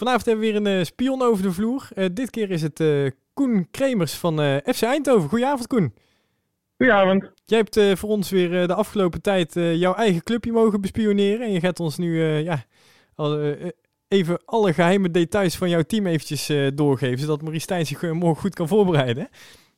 Vanavond hebben we weer een uh, spion over de vloer. Uh, dit keer is het uh, Koen Kremers van FC Eindhoven. Goedenavond, Koen. Goedenavond. Jij hebt voor ons weer de afgelopen tijd jouw eigen clubje mogen bespioneren. En je gaat ons nu ja, al, even alle geheime details van jouw team eventjes doorgeven. Zodat Marie Stijn zich morgen goed kan voorbereiden.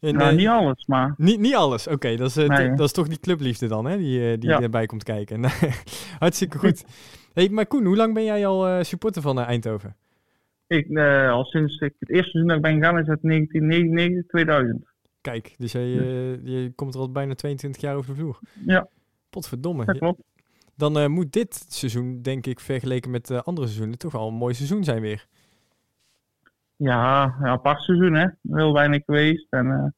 En, nou, niet alles, maar... Niet, niet alles, oké. dat, nee. dat is toch die clubliefde dan, hè, die, die ja. erbij komt kijken. Hartstikke goed. hey, maar Koen, hoe lang ben jij al supporter van Eindhoven? Ik, uh, al sinds ik het eerste seizoen dat ik ben gegaan is het 1999, 2000. Kijk, dus jij, uh, je komt er al bijna 22 jaar over de vloer. Ja. Potverdomme. Dat klopt. Dan uh, moet dit seizoen, denk ik, vergeleken met andere seizoenen, toch wel een mooi seizoen zijn weer. Ja, een apart seizoen, hè. Heel weinig geweest. En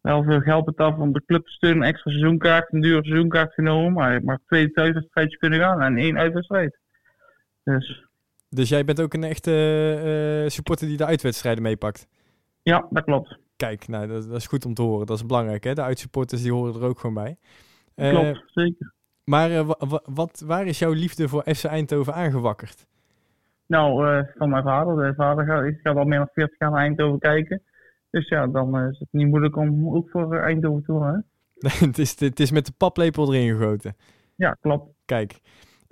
wel veel geld betaald om de club te steunen. Een extra seizoenkaart, een dure seizoenkaart genomen. Maar ik mag twee thuiswedstrijdjes kunnen gaan en één uitwedstrijd. Dus dus jij bent ook een echte uh, supporter die de uitwedstrijden meepakt? Ja, dat klopt. Kijk, nou, dat, dat, is goed om te horen. Dat is belangrijk, hè? De uitsupporters die horen er ook gewoon bij. Uh, klopt, zeker. Maar wat, waar is jouw liefde voor FC Eindhoven aangewakkerd? Nou, van mijn vader. Mijn vader gaat, ik ga al meer dan 40 jaar naar Eindhoven kijken. Dus ja, dan is het niet moeilijk om ook voor Eindhoven te horen. het, is, het is met de paplepel erin gegoten. Ja, klopt. Kijk.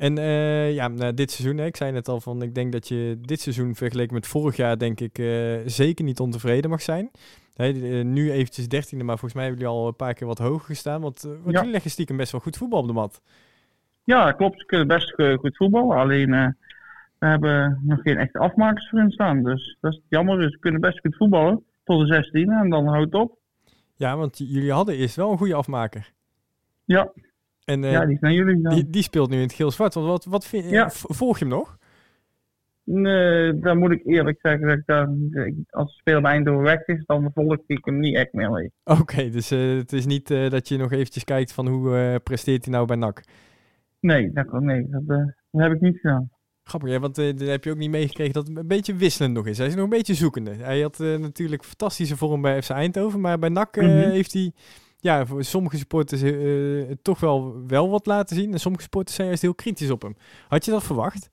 En uh, ja, nou, dit seizoen, hè, ik zei net al van, ik denk dat je dit seizoen vergeleken met vorig jaar, denk ik, uh, zeker niet ontevreden mag zijn. Hey, uh, nu eventjes dertiende, maar volgens mij hebben jullie al een paar keer wat hoger gestaan. Want, want ja. jullie leggen stiekem best wel goed voetbal op de mat. Ja, klopt. Kunnen best goed voetballen. Alleen, we hebben nog geen echte afmakers voor staan. Dus dat is jammer. Dus ze kunnen best goed voetballen tot de 16 en dan houdt het op. Ja, want jullie hadden eerst wel een goede afmaker. Ja, en, uh, ja, die zijn jullie dan. Die, die, speelt nu in het geel-zwart. Wat, wat, wat vind, ja. Volg je hem nog? Nee, dan moet ik eerlijk zeggen dat ik als de speler bij Eindhoven weg is, dan volg ik hem niet echt meer mee. Oké, okay, dus uh, het is niet uh, dat je nog eventjes kijkt van hoe presteert hij nou bij NAC? Nee, dat, nee dat, dat, heb ik niet gedaan. Grappig, ja, want dan heb je ook niet meegekregen dat het een beetje wisselend nog is. Hij is nog een beetje zoekende. Hij had natuurlijk fantastische vorm bij FC Eindhoven, maar bij NAC mm -hmm. heeft hij ja, voor sommige supporters uh, toch wel, wel wat laten zien. En sommige supporters zijn juist heel kritisch op hem. Had je dat verwacht?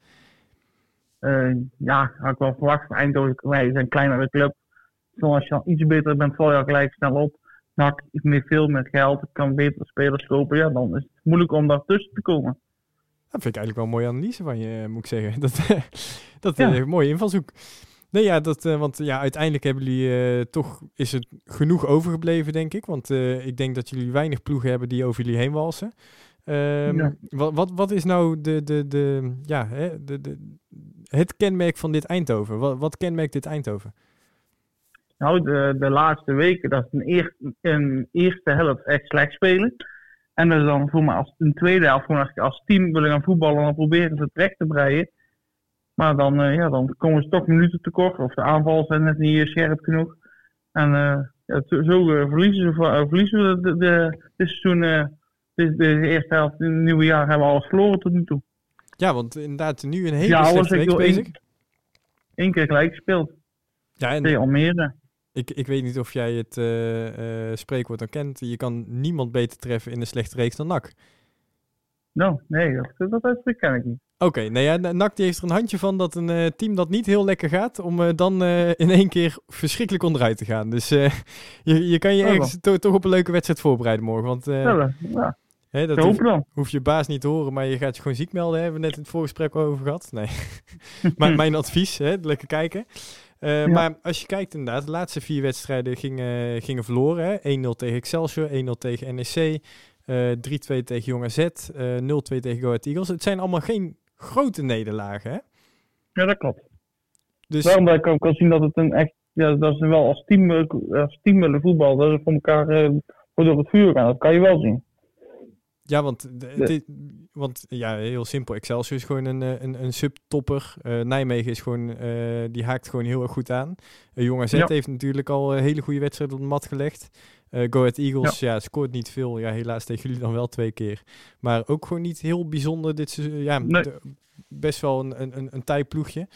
Uh, ja, had ik wel verwacht. Eindhoven, wij zijn een kleinere club. Zoals je dan iets beter bent, val je al gelijk snel op. NAC iets meer veel met geld, kan betere spelers kopen. Ja, dan is het moeilijk om daar tussen te komen. Dat vind ik eigenlijk wel een mooie analyse van je, moet ik zeggen. Dat, dat ja. een mooie invalshoek. Nee, ja, dat, uh, want ja, uiteindelijk hebben jullie uh, toch, is het genoeg overgebleven, denk ik. Want uh, ik denk dat jullie weinig ploegen hebben die over jullie heen walsen. Um, ja. wat, wat, wat is nou de, de, de, ja, hè, de, de, het kenmerk van dit Eindhoven? Wat, wat kenmerkt dit Eindhoven? Nou, de, de laatste weken, dat is een, eer, een eerste helft echt slecht spelen. En dus dan voor me als een tweede helft, gewoon als team willen gaan voetballen en proberen ze het recht te breien. Maar dan, uh, ja, dan komen ze toch minuten tekort. Of de aanval zijn net niet scherp genoeg. En uh, ja, zo verliezen, ze, verliezen we de, de, dit seizoen. Dit, de eerste helft in het nieuwe jaar hebben we alles verloren tot nu toe. Ja, want inderdaad nu een hele ja, slechte week bezig. Eén keer gelijk gespeeld. Ja, en Almere. Ik, ik weet niet of jij het spreekwoord kent. Je kan niemand beter treffen in een slechte reeks dan NAC. Nou, nee, dat, dat, dat ken ik niet. Oké, okay, nou ja, NAC die heeft er een handje van dat een uh, team dat niet heel lekker gaat, om uh, dan uh, in één keer verschrikkelijk onderuit te gaan. Dus je, je kan je ergens to toch op een leuke wedstrijd voorbereiden morgen. Want ja, ja. Hè, dat hoef, hoef je baas niet te horen, maar je gaat je gewoon ziek melden. Hebben we net in het voorgesprek over gehad. Nee, maar mijn advies, hè, lekker kijken. Ja. Maar als je kijkt inderdaad, de laatste vier wedstrijden gingen, gingen verloren. 1-0 tegen Excelsior, 1-0 tegen NEC, 3-2 tegen Jong AZ, 0-2 tegen Go Ahead Eagles. Het zijn allemaal geen grote nederlagen, hè? Ja, dat klopt. Dus... Daarom dat ik ook kan zien dat het een echt, ja, dat is wel als team, als team willen voetbal, dat ze voor elkaar uh, door het vuur gaan. Dat kan je wel zien. Ja, want, de, want ja, heel simpel. Excelsior is gewoon een, eh, een, een subtopper. Uh, Nijmegen is gewoon, uh, die haakt gewoon heel erg goed aan. Uh, Jong AZ ja. heeft natuurlijk al een hele goede wedstrijd op de mat gelegd. Uh, Go Ahead Eagles, ja. ja. scoort niet veel. Ja, helaas tegen jullie dan wel twee keer. Maar ook gewoon niet heel bijzonder dit seizoen. Ja, nee. best wel een, een, een, een ploegje.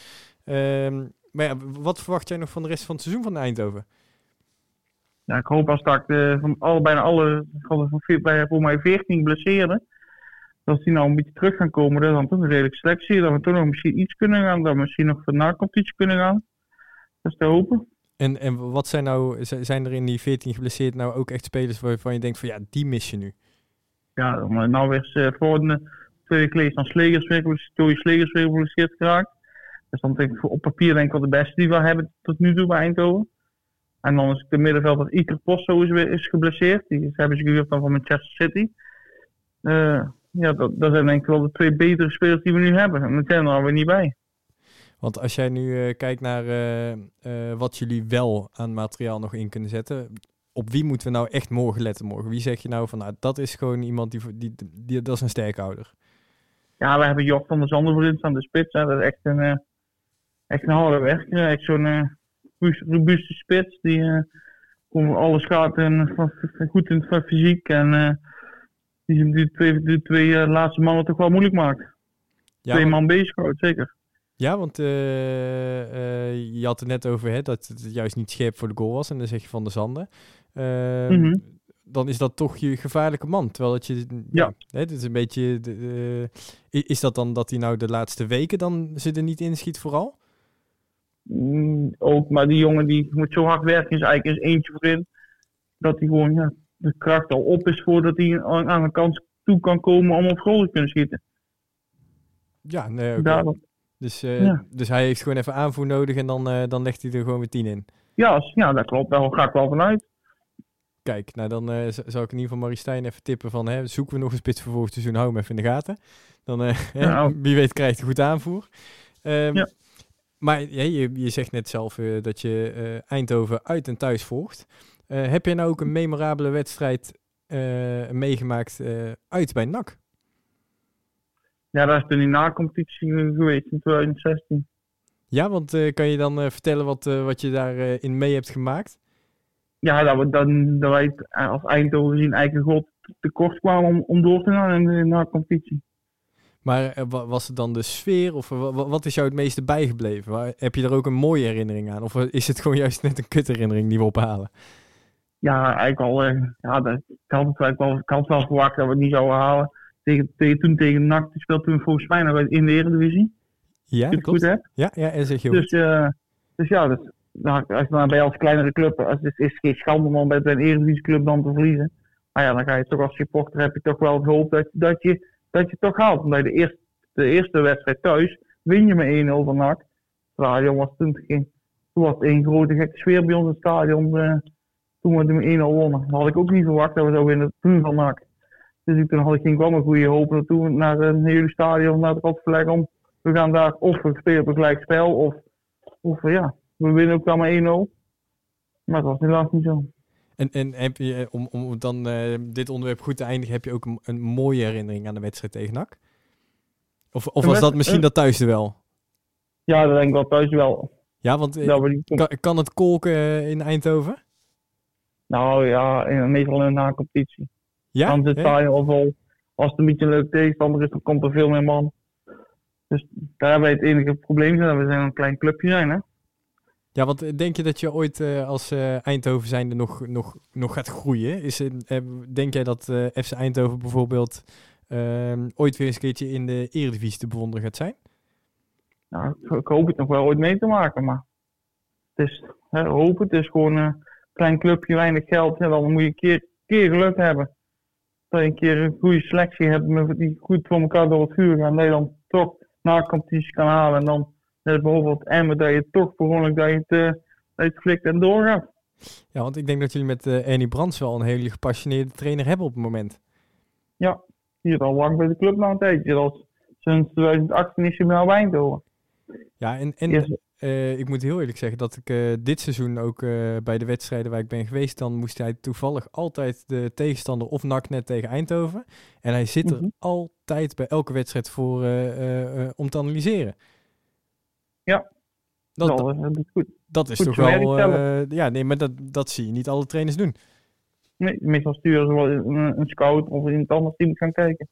Um, maar ja, wat verwacht jij nog van de rest van het seizoen van Eindhoven? Ja, ik hoop als dat de, van al, bijna alle, van, bij, voor mij 14 blesseerden. als die nou een beetje terug gaan komen, dat is dan toch een redelijke selectie. Dat we toch nog misschien iets kunnen gaan, dat we misschien nog voor na iets kunnen gaan. Dat is te hopen. En, en wat zijn nou, zijn er in die 14 geblesseerd nou ook echt spelers waarvan je denkt van ja, die mis je nu? Ja, maar nou weer uh, voor de twee geleden dan Slegers weer, Joey Slegers weer geblesseerd geraakt. Dus dan denk ik op papier denk ik wel de beste die we hebben tot nu toe bij Eindhoven. En dan is het de middenveld dat Iker Posto is, weer, is geblesseerd. Die hebben ze gehuurd dan van Manchester City. Uh, ja, dat, dat zijn denk ik wel de twee betere spelers die we nu hebben. En dat zijn er alweer niet bij. Want als jij nu uh, kijkt naar uh, wat jullie wel aan materiaal nog in kunnen zetten, op wie moeten we nou echt morgen letten morgen? Wie zeg je nou van, nou, dat is gewoon iemand die, die, die, dat is een sterkhouder? Ja, we hebben Job van der Zanden voor aan de spits. Hè. Dat is echt een, echt een harde werker. Echt zo'n robuuste spits. Die uh, alles gaat en, goed in het fysiek. En die de twee, de twee laatste mannen toch wel moeilijk maakt. Ja, twee man bezig houdt, zeker. Ja, want uh, uh, je had het net over hè, dat het juist niet scherp voor de goal was. En dan zeg je van de Zanden. Ehm, mm -hmm. Dan is dat toch je gevaarlijke man. Terwijl dat je... Ja. ja hè, het is een beetje... Is dat dan dat hij nou de laatste weken dan ze er niet inschiet vooral? Mm, ook, maar die jongen die moet zo hard werken. Is eigenlijk is eentje voorin. Dat hij gewoon ja, de kracht al op is voordat hij aan de kans toe kan komen om op goal te kunnen schieten. Ja, nee, okay. dus, uh, dus hij heeft gewoon even aanvoer nodig en dan, uh, dan legt hij er gewoon weer tien in. Ja, ja dat klopt. Daar ga ik wel vanuit. Kijk, nou dan uh, zou ik in ieder geval Maristijn even tippen van hè, zoeken we nog een spits voor volgend seizoen, hou hem even in de gaten. Dan, ja, wie weet krijgt hij goed aanvoer. Um, ja. Maar ja, je, je zegt net zelf dat je Eindhoven uit en thuis volgt. Uh, heb je nou ook een memorabele wedstrijd meegemaakt uit bij NAC? Ja, dat is toen die na-competitie geweest in 2016. Ja, want kan je dan vertellen wat, wat je daarin in mee hebt gemaakt? Ja, dat we dan dat wij als Eindhoven zien eigenlijk een tekort kwamen om, om door te gaan in de na-competitie. Maar was het dan de sfeer of wat is jou het meeste bijgebleven? Heb je er ook een mooie herinnering aan? Of is het gewoon juist net een kutherinnering die we ophalen? ja, eigenlijk al, ja, dat, ik, had het wel, ik had wel verwacht dat we het niet zouden halen. Tegen, tegen, toen tegen NAC, speelde toen volgens mij nog in de Eredivisie. Ja, dat goed heb. Ja, ja, en zeg je dus, uh, dus ja, dus, nou, als je dan bij als kleinere club, als het is geen schande om bij een Eredivisieclub dan te verliezen. Maar ja, dan ga je toch als supporter, heb je toch wel het hoop dat, dat, je, dat je toch haalt. Omdat de eerste, de eerste wedstrijd thuis win je met 1-0 van NAC. Stadion was toen, toen was het één grote gekke sfeer bij ons in het stadion. Uh, toen we de 1-0 wonnen. had ik ook niet verwacht dat we zo winnen toen van NAC. Dus toen had ik geen kwam een goede hoop naar een hele stadion, naar het Rotverleg om. We gaan daar of we spelen op een gelijk spel of, of ja, we winnen ook dan maar 1-0. Maar dat was helaas niet zo. En, en heb je, eh, om, om dan uh, dit onderwerp goed te eindigen, heb je ook een, een, mooie herinnering aan de wedstrijd tegen NAC? Of, of was dat misschien dat thuis wel? Ja, dat denk ik wel thuis wel. Ja, want eh, kan, kan, het kolken in Eindhoven? Nou ja, in, meestal in een na-competitie. Ja? Dan zit ja? al vol. Als het een beetje een leuk tegenstander is, dan komt er veel meer man. Dus daar hebben wij het enige probleem zijn. We zijn een klein clubje zijn, hè. Ja, want denk je dat je ooit uh, als uh, Eindhoven zijnde nog, nog, nog gaat groeien? Is, denk jij dat FC Eindhoven bijvoorbeeld ehm, ooit weer eens een keertje in de Eredivisie te bewonderen gaat zijn? Nou, ik hoop het nog wel ooit mee te maken, maar het is hè, hopen. Het is gewoon klein clubje, weinig geld. En dan moet je een keer, keer geluk hebben. Dat je een keer een goede selectie hebt die goed voor elkaar door het vuur gaan. Je dan toch na competitie kan halen. En dan net bijvoorbeeld Emmen, dat je toch per dat je het, uh, dat je het flikt en doorgaat. Ja, want ik denk dat jullie met uh, Ernie Brands wel een hele gepassioneerde trainer hebben op het moment. Ja, hier al lang bij de club na een tijdje. Dat sinds 2018 is hij nou Wijndoven. Ja, en, en uh, ik moet heel eerlijk zeggen dat ik uh, dit seizoen ook uh, bij de wedstrijden waar ik ben geweest, dan moest hij toevallig altijd de tegenstander of NAC net tegen Eindhoven. En hij zit er mm -hmm. altijd bij elke wedstrijd voor om te analyseren. Ja, dat, dat, dat is goed. Dat is goed toch wel... ja, nee, maar dat, dat zie je niet alle trainers doen. Nee, meestal sturen ze wel een, een scout of in het andere team gaan kijken.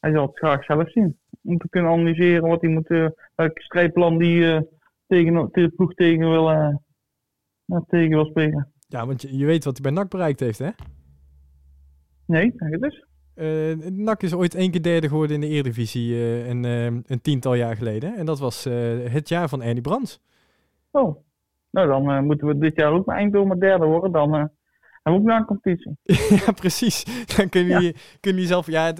Hij zal het graag zelf zien. Om te kunnen analyseren wat hij moet, welk strijdplan die tegen, de ploeg tegen wil, uh, tegen wil spelen. Ja, want je, je weet wat hij bij NAC bereikt heeft, hè? Nee, kijk het eens. NAC is ooit één keer derde geworden in de Eredivisie een, een tiental jaar geleden. En dat was het jaar van Ernie Brands. Oh, nou dan moeten we dit jaar ook maar Eindhoven derde worden. Dan hebben we ook naar een competitie. ja, precies. Dan kunnen jullie, ja. kunnen jullie zelf... Ja,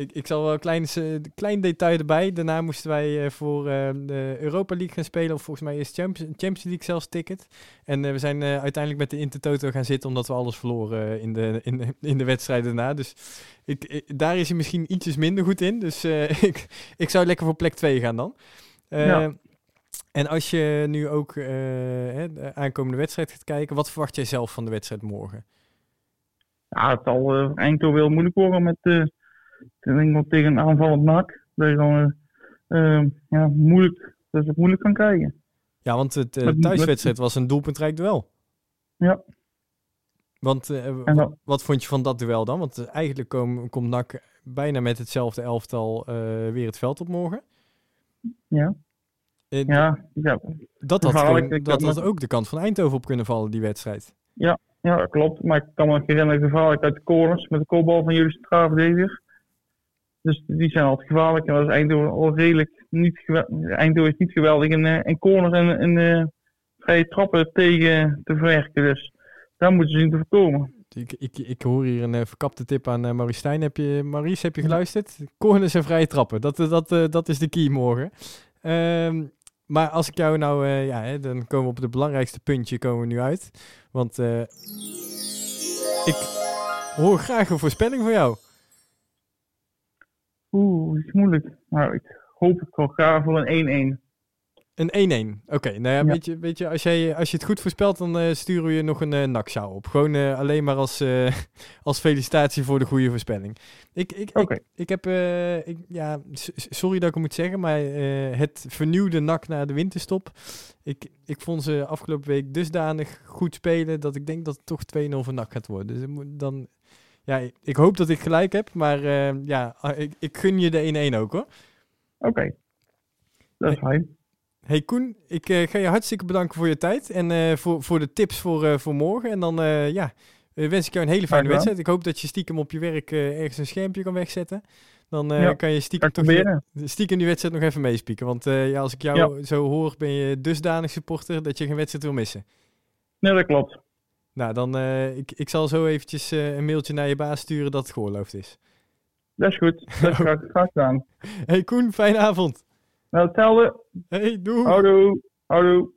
ik, ik zal wel een klein, klein detail erbij. Daarna moesten wij uh, voor uh, de Europa League gaan spelen. Of volgens mij is Champions, Champions League zelfs ticket. En uh, we zijn uiteindelijk met de Intertoto gaan zitten. Omdat we alles verloren in, de, in, de, in de wedstrijd daarna. Dus ik, ik, daar is hij misschien ietsjes minder goed in. Dus ik, ik zou lekker voor plek 2 gaan dan. Ja. En als je nu ook de aankomende wedstrijd gaat kijken. Wat verwacht jij zelf van de wedstrijd morgen? Ja, het zal Eindhoven heel moeilijk worden met ik denk tegen een aanvallend NAC, dat je dan uh, ja, moeilijk, dat het moeilijk kan krijgen. Ja, want het uh, thuiswedstrijd was een doelpuntrijk duel. Ja. Want uh, wat vond je van dat duel dan? Want eigenlijk kom, komt NAC bijna met hetzelfde elftal weer het veld op morgen. Ja. ja, ja. Dat had, gewoon, dat had ook de kant van Eindhoven op kunnen vallen, die wedstrijd. Ja, ja klopt. Maar ik kan me herinneren gevaarlijk uit de corners met de kopbal van jullie centraal verdediger. Dus die zijn altijd gevaarlijk. En dat is Eindhoven al redelijk niet Eindhoven is niet geweldig in, uh, in corners en, en uh, vrije trappen tegen te verwerken. Dus daar moeten ze zien te voorkomen. Ik, ik, ik hoor hier een uh, verkapte tip aan uh, Maurice Stijn. Heb je, Maurice, heb je geluisterd? Corners en vrije trappen. Dat, dat, dat is de key morgen. Um, maar als ik jou nou... ja, hè, dan komen we op het belangrijkste puntje komen we nu uit. Want ik hoor graag een voorspelling van jou. Is moeilijk. Nou, ik hoop ik wel graag voor een 1-1. Een 1-1. Oké, nou ja, Weet, je, weet je, als, jij, als je het goed voorspelt, dan uh, sturen we je nog een uh, op. Gewoon uh, alleen maar als, als felicitatie voor de goede voorspelling. Ik, ik, okay. ik, ik, heb, ik, ja, sorry dat ik het moet zeggen, maar het vernieuwde nak na de winterstop. Ik, ik vond ze afgelopen week dusdanig goed spelen dat ik denk dat het toch 2-0 voor nak gaat worden. Dus dan ja, ik hoop dat ik gelijk heb, maar uh, ja, ah, ik, ik gun je de 1-1 ook hoor. Oké, okay. dat is fijn. Hey Koen, ik uh, ga je hartstikke bedanken voor je tijd en uh, voor, voor de tips voor, voor morgen. En dan ja, wens ik jou een hele fijne wedstrijd. Ik hoop dat je stiekem op je werk ergens een schermpje kan wegzetten. Dan ja, kan je stiekem, toch je, stiekem die wedstrijd nog even meespieken. Want ja, als ik jou ja. zo hoor, ben je dusdanig supporter dat je geen wedstrijd wil missen. Nee, dat klopt. Nou, dan uh, ik, ik zal zo eventjes uh, een mailtje naar je baas sturen dat het geoorloofd is. Dat is goed. Dat is graag, graag gedaan. Hey Koen, fijne avond. Nou, hetzelfde. Hey, doei. Houdoe. Houdoe.